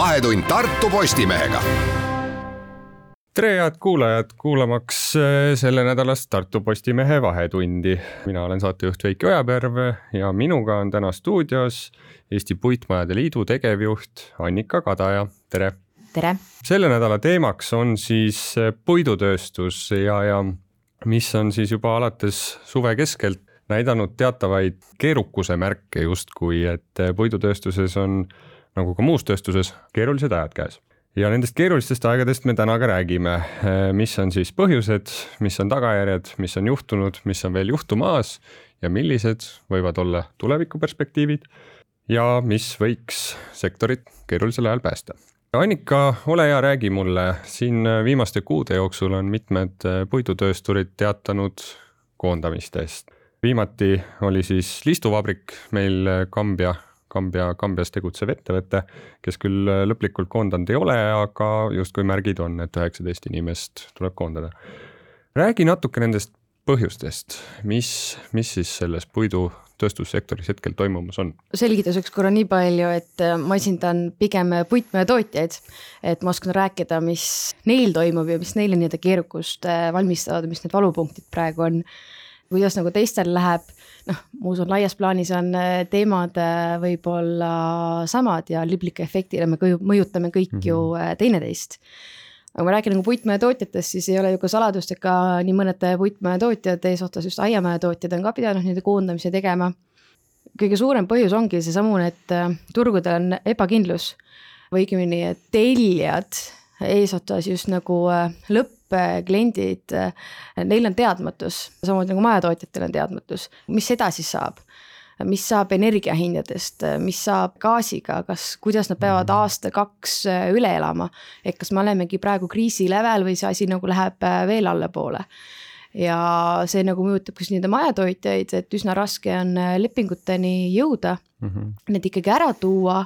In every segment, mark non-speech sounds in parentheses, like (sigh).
vahetund Tartu Postimehega tere, head kuulajad, kuulamaks äh, sellenädalast Tartu Postimehe Vahetundi. mina olen saatejuht Veiki Ojaperv ja minuga on täna stuudios Eesti Puitmajade Liidu tegevjuht Annika Kadaja, tere. tere. selle nädala teemaks on siis äh, puidutööstus ja, ja mis on siis juba alates suve keskelt näidanud teatavaid keerukuse märke justkui, et puidutööstuses on nagu ka muus tööstuses keerulised ajad käes ja nendest keerulistest aegadest me täna ka räägime, mis on siis põhjused, mis on tagajärjed, mis on juhtunud, mis on veel juhtumas ja millised võivad olla tulevikuperspektiivid ja mis võiks sektorit keerulisel ajal päästa. Annika, ole hea, räägi mulle, siin viimaste kuude jooksul on mitmed puidutöösturid teatanud koondamistest. viimati oli siis liistuvabrik meil Kambja Kambja, Kambjas tegutsev ettevõte, kes küll lõplikult koondanud ei ole, aga justkui märgid on, et üheksateist inimest tuleb koondada. räägi natuke nendest põhjustest, mis, mis siis selles puidutööstussektoris hetkel toimumas on? selgituseks korra nii palju, et äh, ma esindan pigem puitmajatootjaid, et ma oskan rääkida, mis neil toimub ja mis neile nii-öelda keerukust äh, valmistavad, mis need valupunktid praegu on kuidas nagu teistel läheb, noh, ma usun, laias plaanis on äh, teemad äh, võib-olla samad ja liblika efektile me mõjutame kõik mm -hmm. ju mhm. äh, teineteist. aga kui ma räägin nagu puitmajatootjatest, siis ei ole ju ka saladust, et ka nii mõned puitmajatootjad, eesotsas just aiamajatootjad on ka pidanud nii-öelda koondamisi tegema. kõige suurem põhjus ongi seesamune, et turgudel on ebakindlus või õigemini, tellijad eesotsas just nagu lõpp kliendid, neil on teadmatus, samamoodi nagu majatootjatel on teadmatus, mis edasi saab mis saab energiahindadest, mis saab gaasiga, kas, kuidas nad peavad mhm. aasta-kaks üle elama. et kas me olemegi praegu kriisi lävel või see asi nagu läheb veel allapoole. ja see nagu mõjutab ka nii-öelda majatootjaid, et üsna raske on lepinguteni jõuda mm, -hmm. need ikkagi ära tuua.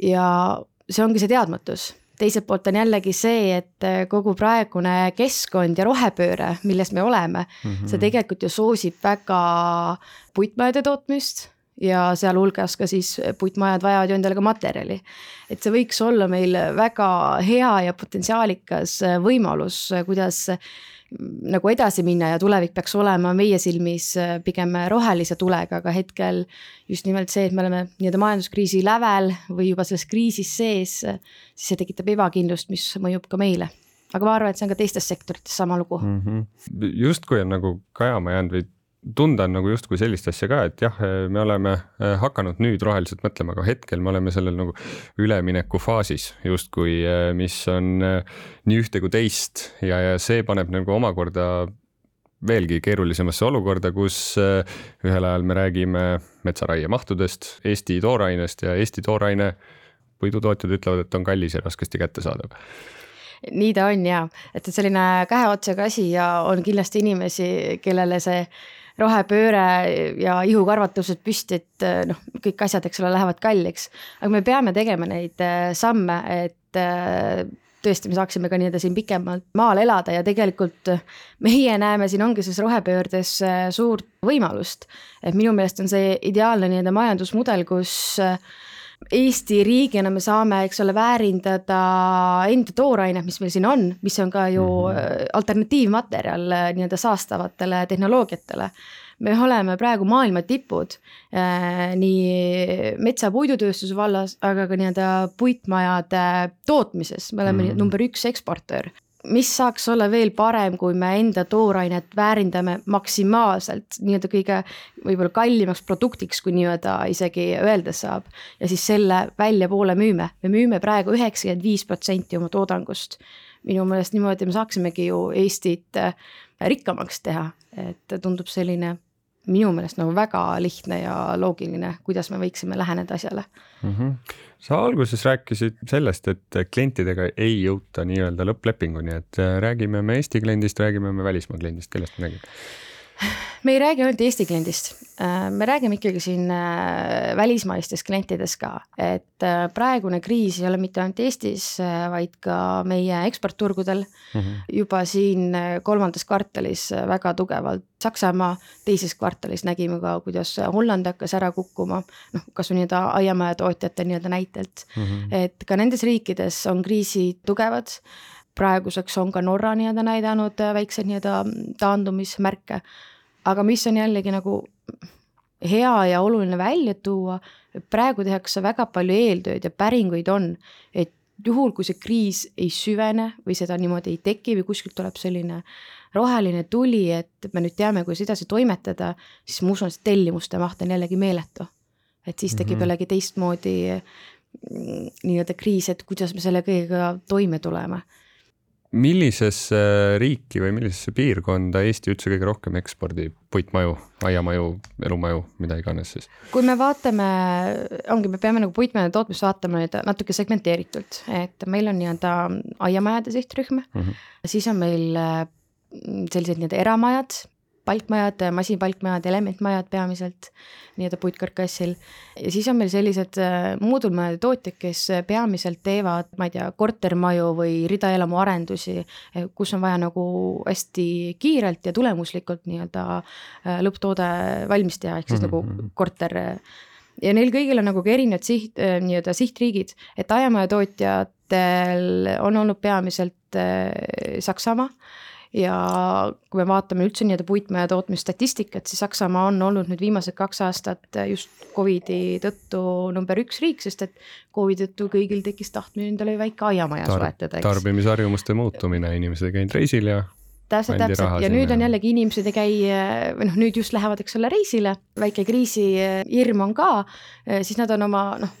ja see ongi see teadmatus teiselt poolt on jällegi see, et äh, kogu praegune keskkond ja rohepööre, milles me oleme mm, -hmm. see tegelikult ju soosib väga puitmajade tootmist ja sealhulgas ka siis puitmajad vajavad ju endale ka materjali. et see võiks olla meil väga hea ja potentsiaalikas võimalus, kuidas nagu edasi minna ja tulevik peaks olema meie silmis äh, pigem rohelise tulega, aga hetkel just nimelt see, et me oleme nii-öelda majanduskriisi lävel või juba selles kriisis sees, siis see tekitab ebakindlust, mis mõjub ka meile aga ma arvan, et see on ka teistes sektorites sama lugu mm. -hmm. justkui on nagu kajama jäänud või tunda on nagu justkui sellist asja ka, et jah, me oleme äh, hakanud nüüd roheliselt mõtlema, aga hetkel me oleme sellel nagu üleminekufaasis justkui, äh, mis on äh, nii ühte kui teist ja, ja see paneb nagu omakorda veelgi keerulisemasse olukorda, kus ühel ajal me räägime metsaraie mahtudest, Eesti toorainest ja Eesti tooraine puidutootjad ütlevad, et on kallis ja raskesti kättesaadav. Nii ta on ja, et selline kahe otsaga asi ja on kindlasti inimesi, kellele see rohepööre ja ihukarvatused püsti, et eh, noh, kõik asjad, eks ole, lähevad kalliks. aga me peame tegema neid eh, samme, et eh, tõesti, me saaksime ka nii-öelda siin pikemalt maal elada ja tegelikult meie näeme siin ongi selles rohepöördes suurt võimalust. et minu meelest on see ideaalne nii-öelda majandusmudel, kus Eesti riigina me saame, eks ole, väärindada enda toorainet, mis meil siin on, mis on ka ju mm -hmm. alternatiivmaterjal äh, nii-öelda saastavatele tehnoloogiatele. me oleme praegu maailma tipud äh, nii metsa puidutööstuse vallas, aga ka nii-öelda puitmajade tootmises, me oleme mm -hmm. number üks eksportöör mis saaks olla veel parem, kui me enda toorainet väärindame maksimaalselt nii-öelda kõige võib-olla kallimaks produktiks, kui nii-öelda isegi öeldes saab. ja siis selle väljapoole müüme, me müüme praegu üheksakümmend viis protsenti oma toodangust. minu meelest niimoodi me saaksimegi ju Eestit äh, rikkamaks teha, et tundub selline minu meelest nagu väga lihtne ja loogiline, kuidas me võiksime läheneda asjale mm. -hmm. sa alguses rääkisid sellest, et klientidega ei jõuta nii-öelda lõpplepinguni, et äh, räägime me Eesti kliendist, räägime me välismaa kliendist, kellest me räägime? Me ei räägi ainult Eesti kliendist, äh, me räägime ikkagi siin äh, välismaistest klientidest ka, et äh, praegune kriis ei ole mitte ainult Eestis, vaid ka meie eksportturgudel mm. -hmm. juba siin kolmandas kvartalis väga tugevalt, Saksamaa teises kvartalis nägime ka, kuidas Holland hakkas ära kukkuma, noh, kasvõi nii-öelda aiamaja tootjate nii-öelda näitelt mm, -hmm. et ka nendes riikides on kriisid tugevad praeguseks on ka Norra nii-öelda näidanud väikseid nii-öelda taandumismärke aga mis on jällegi nagu hea ja oluline välja tuua, praegu tehakse väga palju eeltööd ja päringuid on, et juhul, kui see kriis ei süvene või seda niimoodi ei teki või kuskilt tuleb selline roheline tuli, et me nüüd teame, kuidas edasi toimetada, siis ma usun, et tellimuste maht on jällegi meeletu. et siis tekib mm -hmm. jällegi teistmoodi mm, nii-öelda kriis, et kuidas me selle kõigega toime tuleme millisesse riiki või millisesse piirkonda Eesti üldse kõige rohkem ekspordib puitmaju, aiamaju, elumaju, mida iganes siis? kui me vaatame, ongi, me peame nagu puitmajade tootmist vaatama nüüd natuke segmenteeritult, et meil on nii-öelda aiamajade sihtrühm mm, -hmm. siis on meil mm, sellised nii-öelda eramajad, palkmajad, masinpalkmajad, elementmajad peamiselt nii-öelda puitkarkassil. ja siis on meil sellised äh, moodulmajade tootjad, kes peamiselt teevad, ma ei tea, kortermaju või ridaelamu arendusi, eh, kus on vaja nagu hästi kiirelt ja tulemuslikult nii-öelda äh, lõpptoode valmis teha, ehk siis mm -hmm. nagu mhm. korter ja neil kõigil on nagu ka erinevad siht, äh, nii-öelda sihtriigid, et aiamaja tootjatel on olnud peamiselt Saksamaa ja kui me vaatame üldse nii-öelda puitmaja tootmisstatistikat, siis Saksamaa on olnud nüüd viimased kaks aastat just Covidi tõttu number üks riik, sest et Covidi tõttu kõigil tekkis tahtmine endale väike aiamaja Tar soetada. tarbimisharjumuste muutumine, inimesed ei käinud reisil ja täpselt, täpselt ja nüüd on jällegi inimesed ei käi või noh, nüüd just lähevad, eks ole, reisile, väike kriisihirm on ka, siis nad on oma noh,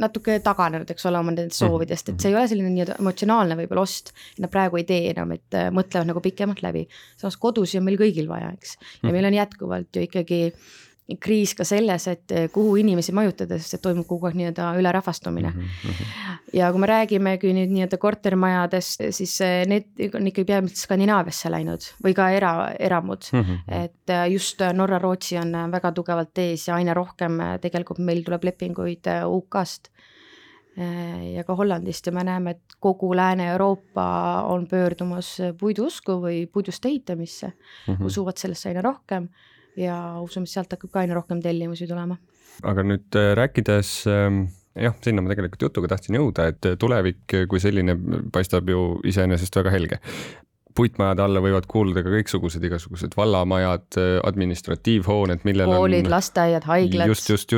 natuke taganenud, eks ole, oma nendest mhm. soovidest, et see ei ole selline nii-öelda emotsionaalne võib-olla ost. Nad praegu ei tee enam, et mõtlevad nagu pikemalt läbi. samas kodusi on meil kõigil vaja, eks, ja mhm. meil on jätkuvalt ju ikkagi kriis ka selles, et eh, kuhu inimesi majutada, sest et toimub kogu aeg nii-öelda ülerahvastumine mm. -hmm. ja kui me räägimegi nüüd nii-öelda kortermajadest, siis eh, need on ikkagi peamiselt Skandinaaviasse läinud või ka era, eramud mm. -hmm. et eh, just Norra, Rootsi on väga tugevalt ees ja aina rohkem tegelikult meil tuleb lepinguid UK-st ja ka Hollandist ja me näeme, et kogu Lääne-Euroopa on pöördumas puiduusku või puidust ehitamisse mm, -hmm. usuvad sellesse aina rohkem ja usume, sealt hakkab ka aina rohkem tellimusi tulema. aga nüüd äh, rääkides ähm, jah, sinna ma tegelikult jutuga tahtsin jõuda, et tulevik kui selline paistab ju iseenesest väga helge puitmajade alla võivad kuuluda ka kõiksugused igasugused vallamajad, administratiivhooned, millel koolid, lasteaiad, haiglad,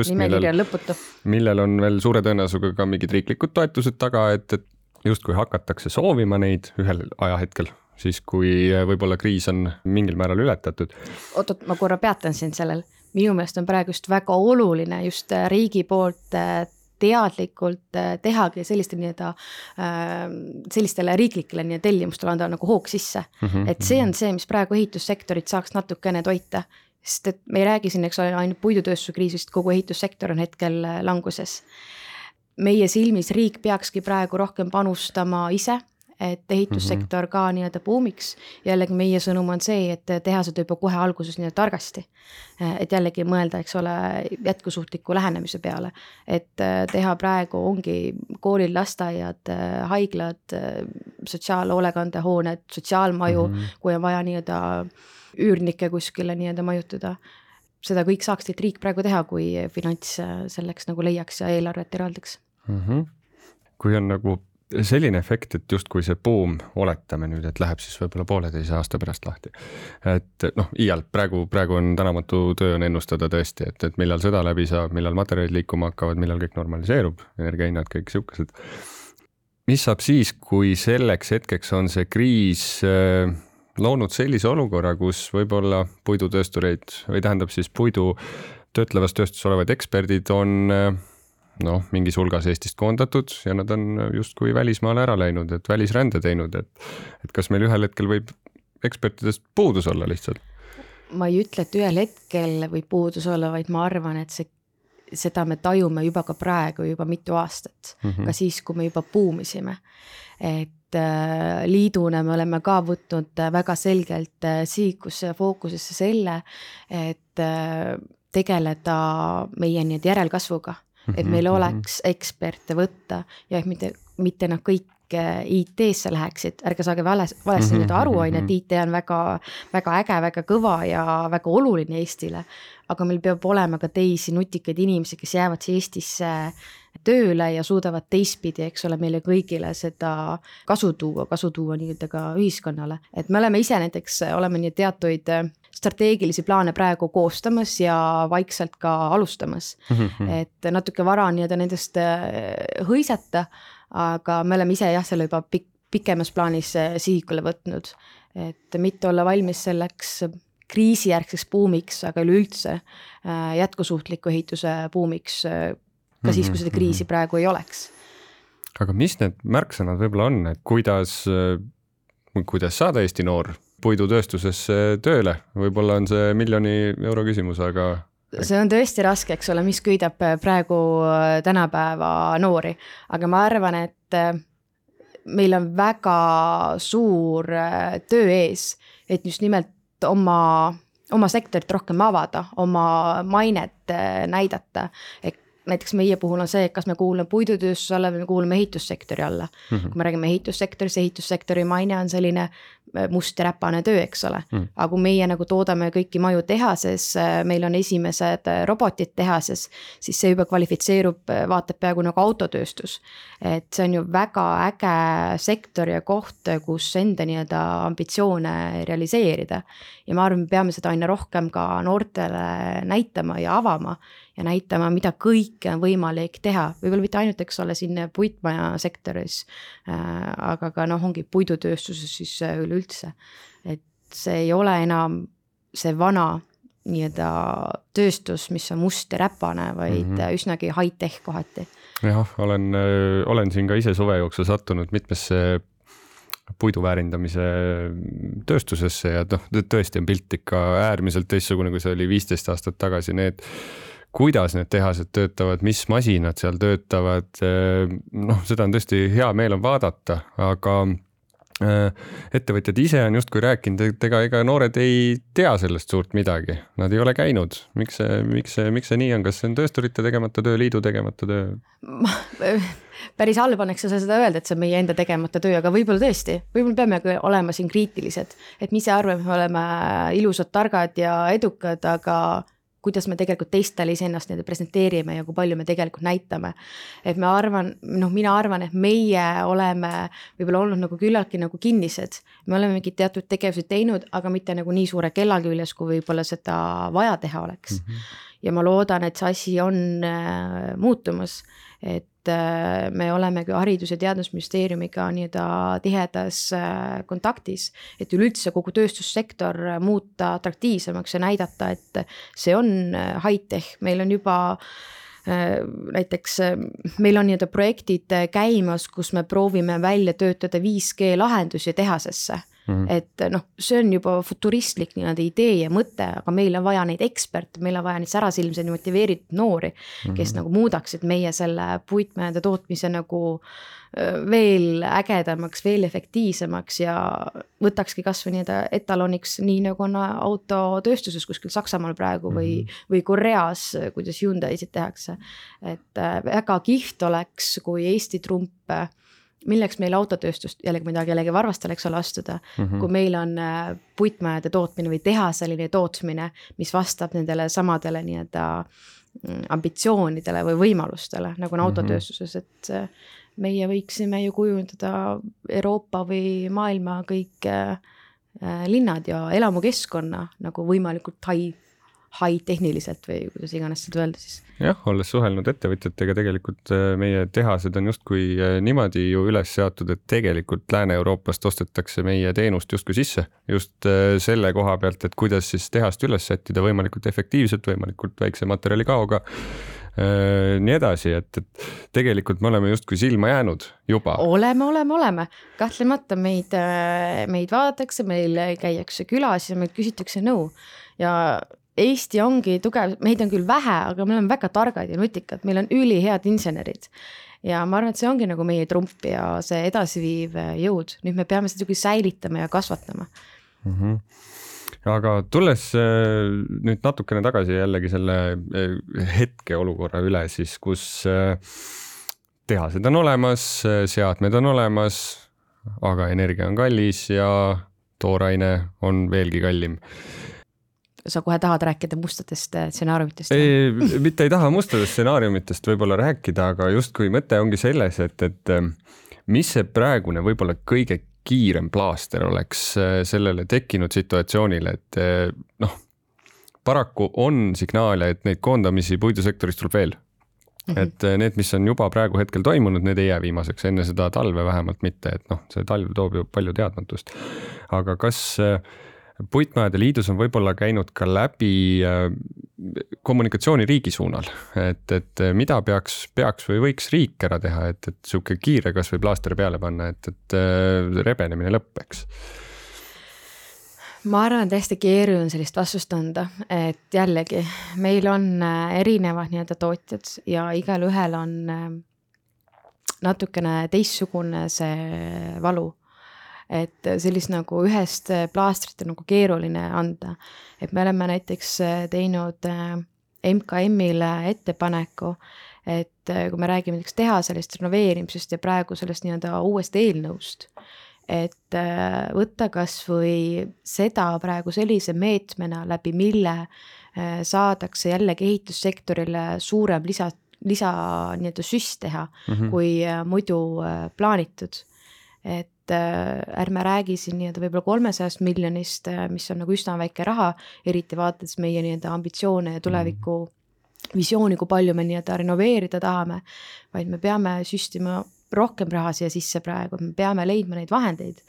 nimekiri on lõputu. millel on veel suure tõenäosusega ka mingid riiklikud toetused taga, et, et justkui hakatakse soovima neid ühel ajahetkel siis kui äh, võib-olla kriis on mingil määral ületatud. oot-oot, ma korra peatan sind sellel, minu meelest on praegu just väga oluline just äh, riigi poolt äh, teadlikult tehagi selliste nii-öelda, sellistele riiklikele nii-öelda tellimustele anda nagu hoog sisse mm. -hmm. et see on see, mis praegu ehitussektorit saaks natukene toita, sest et me ei räägi siin, eks ole, ainult puidutööstuse kriisist, kogu ehitussektor on hetkel languses. meie silmis riik peakski praegu rohkem panustama ise et ehitussektor ka nii-öelda buumiks. jällegi meie sõnum on see, et teha seda juba kohe alguses nii-öelda targasti. et jällegi mõelda, eks ole, jätkusuutliku lähenemise peale, et teha praegu ongi koolid, lasteaiad, haiglad, sotsiaalhoolekandehooned, sotsiaalmaju mm, -hmm. kui on vaja nii-öelda üürnikke kuskile nii-öelda majutada seda kõik saaks teid riik praegu teha, kui finants selleks nagu leiaks ja eelarvet eraldaks mm. -hmm. kui on nagu selline efekt, et justkui see buum, oletame nüüd, et läheb siis võib-olla pooleteise aasta pärast lahti. et noh, iial praegu, praegu on tänamatu töö on ennustada tõesti, et, et millal sõda läbi saab, millal materjalid liikuma hakkavad, millal kõik normaliseerub, energiahinnad, kõik siukesed. mis saab siis, kui selleks hetkeks on see kriis äh, loonud sellise olukorra, kus võib-olla puidutööstureid või tähendab siis puidu töötlevas tööstuses olevad eksperdid on äh, noh, mingis hulgas Eestist koondatud ja nad on justkui välismaale ära läinud, et välisrände teinud, et, et kas meil ühel hetkel võib ekspertidest puudus olla lihtsalt? ma ei ütle, et ühel hetkel võib puudus olla, vaid ma arvan, et see, seda me tajume juba ka praegu juba mitu aastat mm, -hmm. ka siis, kui me juba buumisime. et äh, liiduna me oleme ka võtnud äh, väga selgelt äh, sihikusse ja fookusesse selle, et tegeleda meie nii-öelda järelkasvuga, et meil Mhm, oleks eksperte võtta ja et mitte, mitte nad kõik IT-sse läheksid, ärge saage vales, valesti Mhm, nüüd aru, on ju, mhm. et IT on väga, väga äge, väga kõva ja väga oluline Eestile. aga meil peab olema ka teisi nutikaid inimesi, kes jäävad siia Eestisse tööle ja suudavad teistpidi, eks ole, meile kõigile seda kasu tuua, kasu tuua nii-öelda ka ühiskonnale. et me oleme ise näiteks, oleme nii teatuid strateegilisi plaane praegu koostamas ja vaikselt ka alustamas. Mhm. et natuke vara on nii-öelda nendest äh, hõisata, aga me oleme ise jah, selle juba pikk, pikemas plaanis äh, sihikule võtnud. et mitte olla valmis selleks kriisijärgseks buumiks, aga üleüldse äh, jätkusuutliku ehituse buumiks ka siis, kui seda kriisi praegu ei oleks. aga mis need märksõnad võib-olla on, et kuidas, kuidas saada Eesti noor puidutööstusesse tööle, võib-olla on see miljoni euro küsimus, aga see on tõesti raske, eks ole, mis köidab praegu äh, tänapäeva noori, aga ma arvan, et äh, meil on väga suur äh, töö ees, et just nimelt oma, oma sektorit rohkem avada, oma mainet näidata, et näiteks meie puhul on see, et kas me kuulume puidutööstuse alla või me kuulume ehitussektori alla mm. -hmm. kui me räägime ehitussektorist, ehitussektori maine on selline must ja räpane töö, eks ole mm. -hmm. aga kui meie nagu toodame kõiki maju tehases, meil on esimesed robotid tehases, siis see juba kvalifitseerub vaata et peaaegu nagu autotööstus. et see on ju väga äge sektor ja koht, kus enda nii-öelda ambitsioone realiseerida. ja ma arvan, me peame seda aina rohkem ka noortele näitama ja avama ja näitama, mida kõike on võimalik teha, võib-olla mitte ainult, eks ole, siin puitmaja sektoris äh,. aga ka noh, ongi puidutööstuses siis üleüldse, et see ei ole enam see vana nii-öelda tööstus, mis on must ja räpane, vaid mm -hmm. üsnagi high-tech kohati. jah, olen, olen siin ka ise suve jooksul sattunud mitmesse puidu väärindamise tööstusesse ja noh, tõesti on pilt ikka äärmiselt teistsugune, kui see oli viisteist aastat tagasi, need kuidas need tehased töötavad, mis masinad seal töötavad, noh, seda on tõesti hea meel on vaadata, aga ettevõtjad ise on justkui rääkinud, et ega, ega noored ei tea sellest suurt midagi, nad ei ole käinud. miks see, miks see, miks see nii on, kas see on töösturite tegemata töö, liidu tegemata töö? (laughs) päris halb on, eks ole, seda öelda, et see on meie enda tegemata töö, aga võib-olla tõesti, võib-olla peamegi olema siin kriitilised, et me ise arvame, me oleme ilusad, targad ja edukad, aga kuidas me tegelikult teistele iseennast nii-öelda presenteerime ja kui palju me tegelikult näitame. et ma arvan, noh, mina arvan, et meie oleme võib-olla olnud nagu küllaltki nagu kinnised. me oleme mingeid teatud tegevusi teinud, aga mitte nagu nii suure kella küljes, kui võib-olla seda vaja teha oleks mm. -hmm. ja ma loodan, et see asi on äh, muutumas, et me olemegi Haridus- ja Teadusministeeriumiga nii-öelda tihedas kontaktis, et üleüldse kogu tööstussektor muuta atraktiivsemaks ja näidata, et see on high-tech, meil on juba näiteks meil on nii-öelda projektid käimas, kus me proovime välja töötada 5G lahendusi tehasesse Mm -hmm. et noh, see on juba futuristlik nii-öelda idee ja mõte, aga meil on vaja neid eksperte, meil on vaja neid särasilmseid motiveeritud noori, kes mm -hmm. nagu muudaksid meie selle puitmäede tootmise nagu veel ägedamaks, veel efektiivsemaks ja võtakski kasvõi nii-öelda etaloniks, nii nagu on autotööstuses kuskil Saksamaal praegu või mm, -hmm. või Koreas, kuidas Hyundai'sid tehakse. et väga kihvt oleks, kui Eesti trump milleks meil autotööstust, jällegi ma ei taha kellegi varvastele, eks ole, astuda mm, -hmm. kui meil on puitmajade tootmine või tehaseline tootmine, mis vastab nendele samadele nii-öelda ambitsioonidele või võimalustele, nagu on Mhm. autotööstuses, et meie võiksime ju kujundada Euroopa või maailma kõik linnad ja elamukeskkonna nagu võimalikult high high-tehniliselt või kuidas iganes seda öelda siis. jah, olles suhelnud ettevõtjatega, tegelikult meie tehased on justkui niimoodi ju üles seatud, et tegelikult Lääne-Euroopast ostetakse meie teenust justkui sisse. just selle koha pealt, et kuidas siis tehast üles sättida võimalikult efektiivselt, võimalikult väikse materjalikaoga nii edasi, et, et tegelikult me oleme justkui silma jäänud juba. oleme, oleme, oleme, kahtlemata meid, meid vaadatakse, meil käiakse külas ja meilt küsitakse nõu ja Eesti ongi tugev, meid on küll vähe, aga me oleme väga targad ja nutikad, meil on ülihead insenerid. ja ma arvan, et see ongi nagu meie trump ja see edasiviiv äh, jõud, nüüd me peame seda kuidagi säilitama ja kasvatama mm. -hmm aga tulles nüüd natukene tagasi jällegi selle hetkeolukorra üle siis, kus tehased on olemas, seadmed on olemas, aga energia on kallis ja tooraine on veelgi kallim sa kohe tahad rääkida mustadest äh, stsenaariumitest? ei, mitte ei taha mustadest stsenaariumitest võib-olla rääkida, aga justkui mõte ongi selles, et, et ähm, mis see praegune võib-olla kõige kiirem plaaster oleks äh, sellele tekkinud situatsioonile, et äh, noh, paraku on signaale, et neid koondamisi puidusektoris tuleb veel Mm -hmm. et need, mis on juba praegu hetkel toimunud, need ei jää viimaseks, enne seda talve vähemalt mitte, et noh, see talv toob ju palju teadmatust. aga kas eh, puitmajade liidus on võib-olla käinud ka läbi eh, kommunikatsiooni riigi suunal, et, et mida peaks, peaks või võiks riik ära teha, et, et sihuke kiire kasvõi plaaster peale panna, et, et rebenemine lõpeks ma arvan, et hästi keeruline sellist vastust anda, et jällegi meil on äh, erinevad nii-öelda tootjad ja igalühel on äh, natukene teistsugune see valu. Et sellist nagu ühest plaastrit on nagu keeruline anda, et me oleme näiteks äh, teinud MKM-ile ettepaneku, et kui me räägime näiteks tehaselist renoveerimisest ja praegu sellest nii-öelda uuest eelnõust et äh, võtta kasvõi seda praegu sellise meetmena, läbi mille äh, saadakse jällegi ehitussektorile suurem lisa, lisa nii-öelda süst teha mm, -hmm. kui äh, muidu plaanitud. et ärme räägi siin nii-öelda võib-olla kolmesajast miljonist, mis on nagu üsna väike raha, eriti vaadates meie nii-öelda ambitsioone ja tuleviku mm -hmm. visiooni, kui palju me nii-öelda renoveerida tahame, vaid me peame süstima rohkem raha siia sisse praegu, me peame leidma neid vahendeid.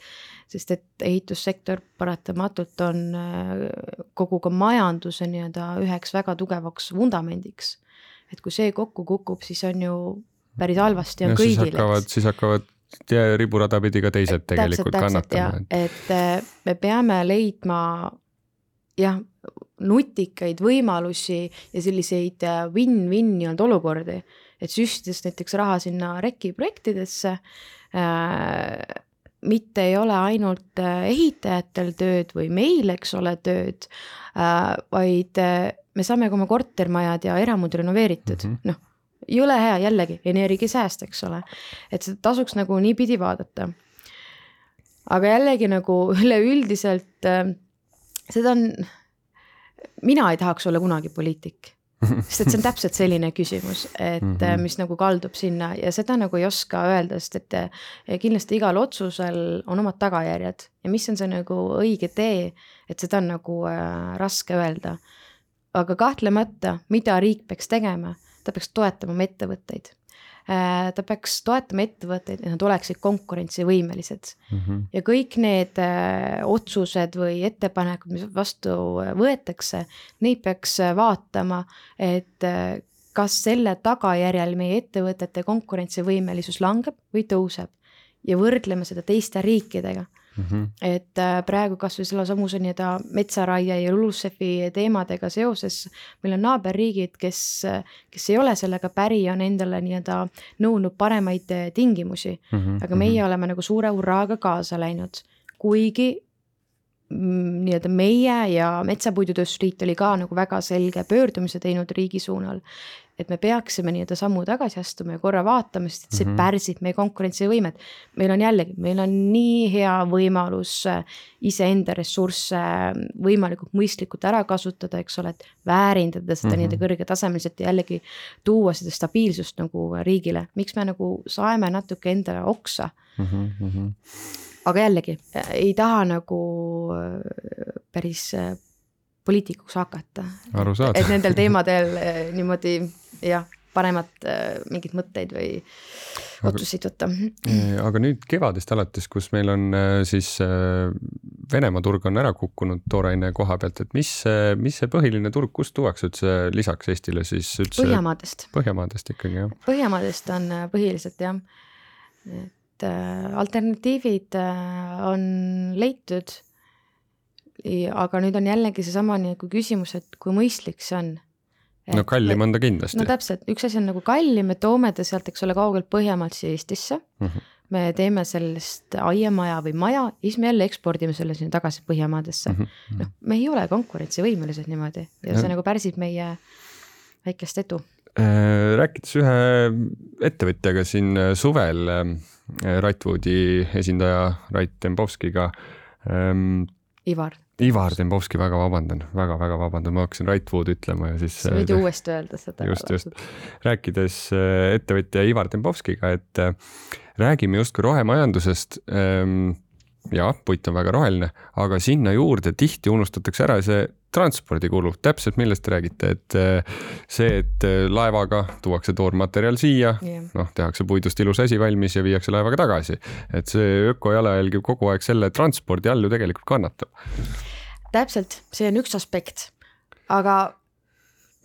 sest et ehitussektor paratamatult on äh, kogu ka majanduse nii-öelda üheks väga tugevaks vundamendiks. et kui see kokku kukub, siis on ju päris halvasti on no, kõigil. siis hakkavad riburada pidi ka teised tegelikult täpselt, kannatama. et äh, me peame leidma jah, nutikaid võimalusi ja selliseid äh, win-win nii-öelda olukordi et süstides näiteks raha sinna REKI projektidesse äh,, mitte ei ole ainult äh, ehitajatel tööd või meil, eks ole, tööd äh,, vaid me saame ka oma kortermajad ja eramud renoveeritud mm -hmm., noh, jõle hea jällegi, energiasääst, eks ole. et seda tasuks nagu niipidi vaadata. aga jällegi nagu (laughs) üleüldiselt äh, seda on, mina ei tahaks olla kunagi poliitik (laughs) sest et see on täpselt selline küsimus, et mm -hmm. mis nagu kaldub sinna ja seda nagu ei oska öelda, sest et eh, kindlasti igal otsusel on omad tagajärjed ja mis on see nagu õige tee, et seda on nagu äh, raske öelda. aga kahtlemata, mida riik peaks tegema, ta peaks toetama oma ettevõtteid Äh, ta peaks toetama ettevõtteid, et nad oleksid konkurentsivõimelised mm. -hmm. ja kõik need äh, otsused või ettepanekud, mis vastu võetakse, neid peaks vaatama, et äh, kas selle tagajärjel meie ettevõtete konkurentsivõimelisus langeb või tõuseb ja võrdleme seda teiste riikidega Mm -hmm. et äh, praegu kasvõi sellesamuse nii-öelda metsaraie ja LULUCF-i teemadega seoses meil on naaberriigid, kes, kes ei ole sellega päri, on endale nii-öelda nõudnud paremaid tingimusi mm. -hmm. aga meie mm -hmm. oleme nagu suure hurraaga kaasa läinud, kuigi mm, nii-öelda meie ja Metsapuidutööstusliit oli ka nagu väga selge pöördumise teinud riigi suunal et me peaksime nii-öelda sammu tagasi astuma ja korra vaatama, sest see mm -hmm. pärsib meie konkurentsivõimet. meil on jällegi, meil on nii hea võimalus äh, iseenda ressursse äh, võimalikult mõistlikult ära kasutada, eks ole, et väärindada seda mm -hmm. nii-öelda kõrgetasemeliselt ja jällegi tuua seda stabiilsust nagu riigile, miks me nagu saeme natuke endale oksa mm. -hmm. aga jällegi ei taha nagu äh, päris poliitikuks hakata. et nendel teemadel niimoodi jah, panemat äh, mingeid mõtteid või otsuseid võtta. aga nüüd kevadest alates, kus meil on äh, siis äh, Venemaa turg on ära kukkunud tooraine koha pealt, et mis, mis see põhiline turg, kust tuuakse üldse lisaks Eestile siis üldse? Põhjamaadest. Põhjamaadest ikkagi jah? Põhjamaadest on põhiliselt jah, et alternatiivid on leitud aga nüüd on jällegi seesama nagu küsimus, et kui mõistlik see on. No kallim on ta kindlasti. no täpselt, üks asi on nagu kallim, me toome ta sealt, eks ole, kaugelt Põhjamaalt siia Eestisse mm. -hmm. me teeme sellest aiamaja või maja ja siis me jälle ekspordime selle sinna tagasi Põhjamaadesse mm. -hmm. noh, me ei ole konkurentsivõimelised niimoodi ja, ja see nagu pärsib meie väikest edu Äh, rääkides ühe ettevõtjaga siin äh, suvel, äh, Rightwoodi esindaja Rait Dembowskiga ähm,. Ivar. Ivar Dembowski, väga vabandan väga,, väga-väga vabandan, ma hakkasin Rightwood ütlema ja siis. sa võid ju uuesti öelda seda. (laughs) just, just, rääkides ettevõtja Ivar Dembowskiga, et räägime justkui rohemajandusest ähm, jah, puit on väga roheline, aga sinna juurde tihti unustatakse ära see transpordikulu, täpselt millest te räägite, et eh, see, et eh, laevaga tuuakse toormaterjal siia yeah., noh, tehakse puidust ilus asi valmis ja viiakse laevaga tagasi. et see ökojalajälg ju kogu aeg selle transpordi all ju tegelikult kannatab. täpselt, see on üks aspekt, aga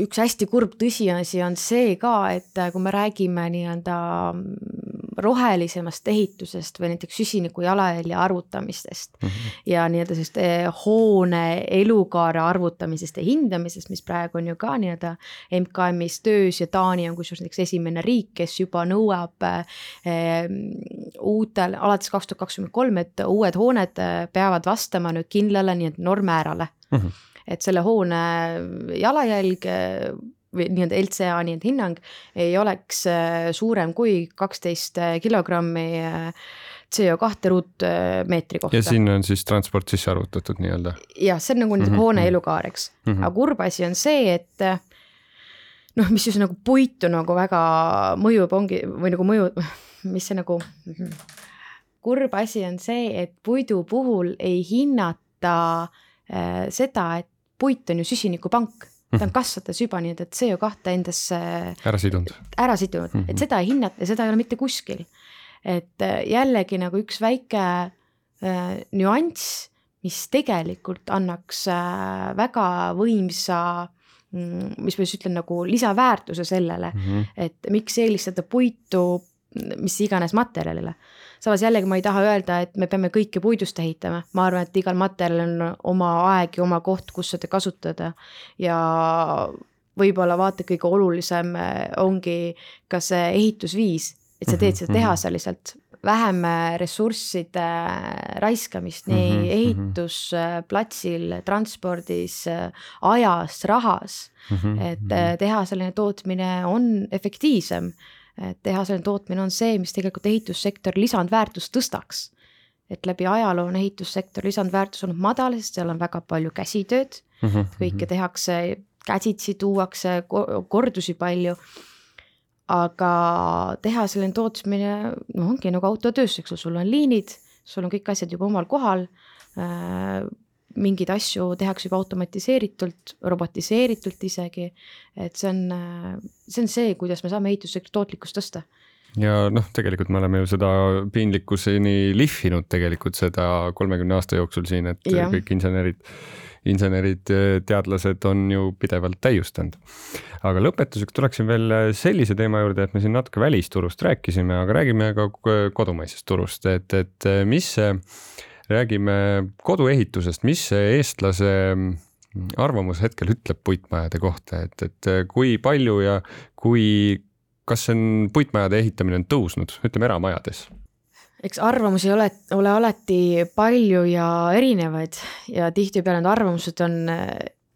üks hästi kurb tõsiasi on see ka, et kui me räägime nii-öelda rohelisemast ehitusest või näiteks süsiniku jalajälje arvutamistest mm -hmm. ja nii-öelda sellist eh, hoone elukaare arvutamisest ja hindamisest, mis praegu on ju ka nii-öelda MKM-is töös ja Taani on kusjuures näiteks esimene riik, kes juba nõuab eh, uutel, alates kaks tuhat kakskümmend kolm, et uued hooned eh, peavad vastama nüüd kindlale nii-öelda normmäärale mm. -hmm. et selle hoone jalajälg või nii-öelda LCA nii-öelda hinnang ei oleks äh, suurem kui kaksteist äh, kilogrammi äh, CO2 ruutmeetri kohta. ja sinna on siis transport sisse arvutatud nii-öelda? jah, see on nagu mm -hmm. hoone mhm. elukaareks mm, -hmm. aga kurb asi on see, et noh, mis just nagu puitu nagu väga mõjub, ongi või nagu mõju, (laughs) mis see nagu, mhm. kurb asi on see, et puidu puhul ei hinnata äh, seda, et puit on ju süsinikupank ta on kasvatas juba nii, et CO2 endasse. ära sidunud. ära sidunud mm, -hmm. et seda ei hinnata ja seda ei ole mitte kuskil. et äh, jällegi nagu üks väike äh, nüanss, mis tegelikult annaks äh, väga võimsa mm, mis ma siis ütlen nagu lisaväärtuse sellele mm, -hmm. et miks eelistada puitu mis iganes materjalile samas jällegi ma ei taha öelda, et me peame kõike puidust ehitama, ma arvan, et igal materjalil on oma aeg ja oma koht, kus seda kasutada. Ja võib-olla vaata, kõige olulisem eh, ongi ka see ehitusviis, et sa teed seda mhm, mhm. tehaseliselt, vähem ressursside raiskamist nii mm -hmm, ehitusplatsil, transpordis, ajas, rahas. Mm. -hmm, et eh, tehaseline tootmine on efektiivsem et tehasele tootmine on see, mis tegelikult ehitussektori lisandväärtust tõstaks. et läbi ajaloo on ehitussektori lisandväärtus olnud madal, sest seal on väga palju käsitööd mm, -hmm. kõike tehakse käsitsi, tuuakse kordusi palju. aga tehaseline tootmine, noh, ongi nagu autotöös, eks ole, sul on liinid, sul on kõik asjad juba omal kohal äh, mingeid asju tehakse juba automatiseeritult, robotiseeritult isegi. et see on, see on see, kuidas me saame ehitussektori tootlikkust tõsta ja noh, tegelikult me oleme ju seda piinlikkuseni lihvinud tegelikult seda kolmekümne aasta jooksul siin, et ja. kõik insenerid, insenerid, teadlased on ju pidevalt täiustanud. aga lõpetuseks tuleksin veel sellise teema juurde, et me siin natuke välisturust rääkisime, aga räägime ka kodumaisest turust, et, et mis see räägime koduehitusest, mis eestlase arvamus hetkel ütleb puitmajade kohta, et, et kui palju ja kui, kas see on, puitmajade ehitamine on tõusnud, ütleme eramajades? eks arvamusi ole, ole alati palju ja erinevaid ja tihtipeale need arvamused on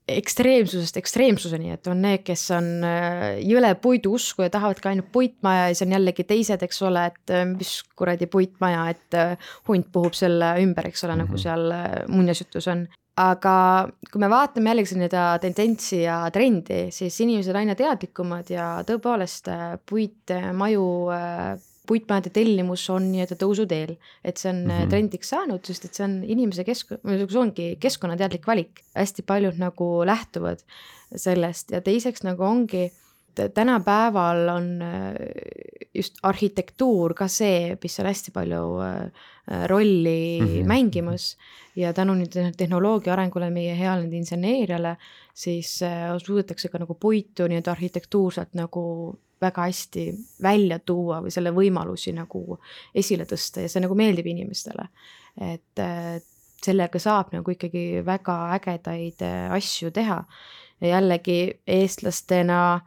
ekstreemsusest ekstreemsuseni, et on need, kes on äh, jõle puidu usku ja tahavadki ainult puitmaja ja siis on jällegi teised, eks ole, et äh, mis kuradi puitmaja, et äh, hunt puhub selle ümber, eks ole mm, -hmm. nagu mhm. seal muinasjutus on. aga kui me vaatame jällegi seda tendentsi ja trendi, siis inimesed on aina teadlikumad ja tõepoolest puitmaju puitmajade tellimus on nii-öelda tõusuteel, et see on mm -hmm. trendiks saanud, sest et see on inimese kesk-, see ongi keskkonnateadlik valik, hästi paljud nagu lähtuvad sellest ja teiseks nagu ongi, tänapäeval on äh, just arhitektuur ka see, mis on hästi palju äh, rolli mm -hmm. mängimas ja tänu nüüd tehnoloogia arengule, meie heale inseneeriale, siis suudetakse ka nagu puitu nii-öelda arhitektuurselt nagu väga hästi välja tuua või selle võimalusi nagu esile tõsta ja see nagu meeldib inimestele. et sellega saab nagu ikkagi väga ägedaid äh, asju teha. ja jällegi eestlastena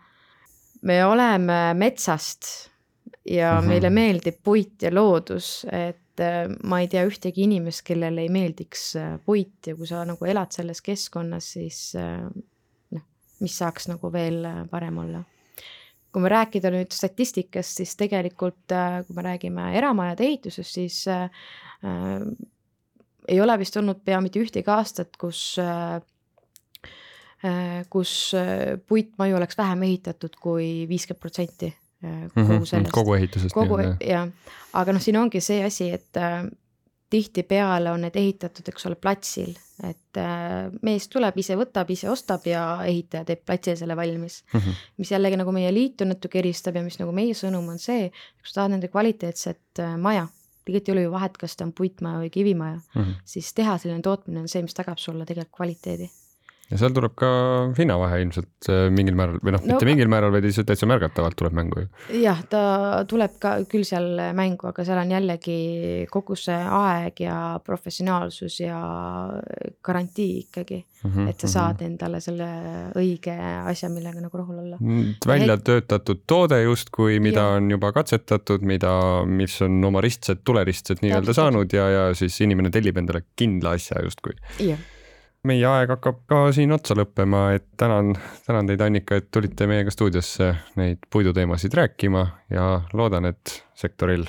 me oleme metsast ja mm -hmm. meile meeldib puit ja loodus, et äh, ma ei tea ühtegi inimest, kellele ei meeldiks äh, puit ja kui sa nagu elad selles keskkonnas, siis noh, mis saaks nagu veel parem olla kui me rääkida nüüd statistikast, siis tegelikult kui me räägime eramajade ehitusest, siis äh, ei ole vist olnud pea mitte ühtegi aastat, kus äh, kus äh, puitmaju oleks vähem ehitatud kui viiskümmend protsenti äh, kogu mhm, sellest. kogu ehitusest. kogu jah, aga noh, siin ongi see asi, et äh, tihtipeale on need ehitatud, eks ole, platsil, et äh, mees tuleb, ise võtab, ise ostab ja ehitaja teeb platsil selle valmis mm. -hmm. mis jällegi nagu meie liitu natuke eristab ja mis nagu meie sõnum on see, kui sa tahad nende kvaliteetset äh, maja tegelikult ei ole ju vahet, kas ta on puitmaja või kivimaja mm, -hmm. siis teha selline tootmine on see, mis tagab sulle tegelikult kvaliteedi ja seal tuleb ka hinnavahe ilmselt äh, mingil määral või noh no,, mitte mingil määral, vaid lihtsalt täitsa märgatavalt tuleb mängu ju. jah, ta tuleb ka küll seal mängu, aga seal on jällegi kogu see aeg ja professionaalsus ja garantii ikkagi mm, -hmm, et sa saad mm -hmm. endale selle õige asja, millega nagu rahul olla. Mm, välja Heit... töötatud toode justkui, mida ja. on juba katsetatud, mida, mis on oma ristsed, tuleristsed nii-öelda saanud ja, ja siis inimene tellib endale kindla asja justkui. jah meie aeg hakkab ka siin otsa lõppema, et tänan, tänan teid, Annika, et tulite meiega stuudiosse neid puiduteemasid rääkima ja loodan, et sektoril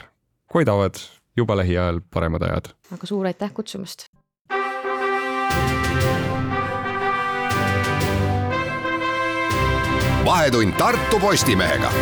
koidavad juba lähiajal paremad ajad. aga suur aitäh kutsumast. vahetund Tartu Postimehega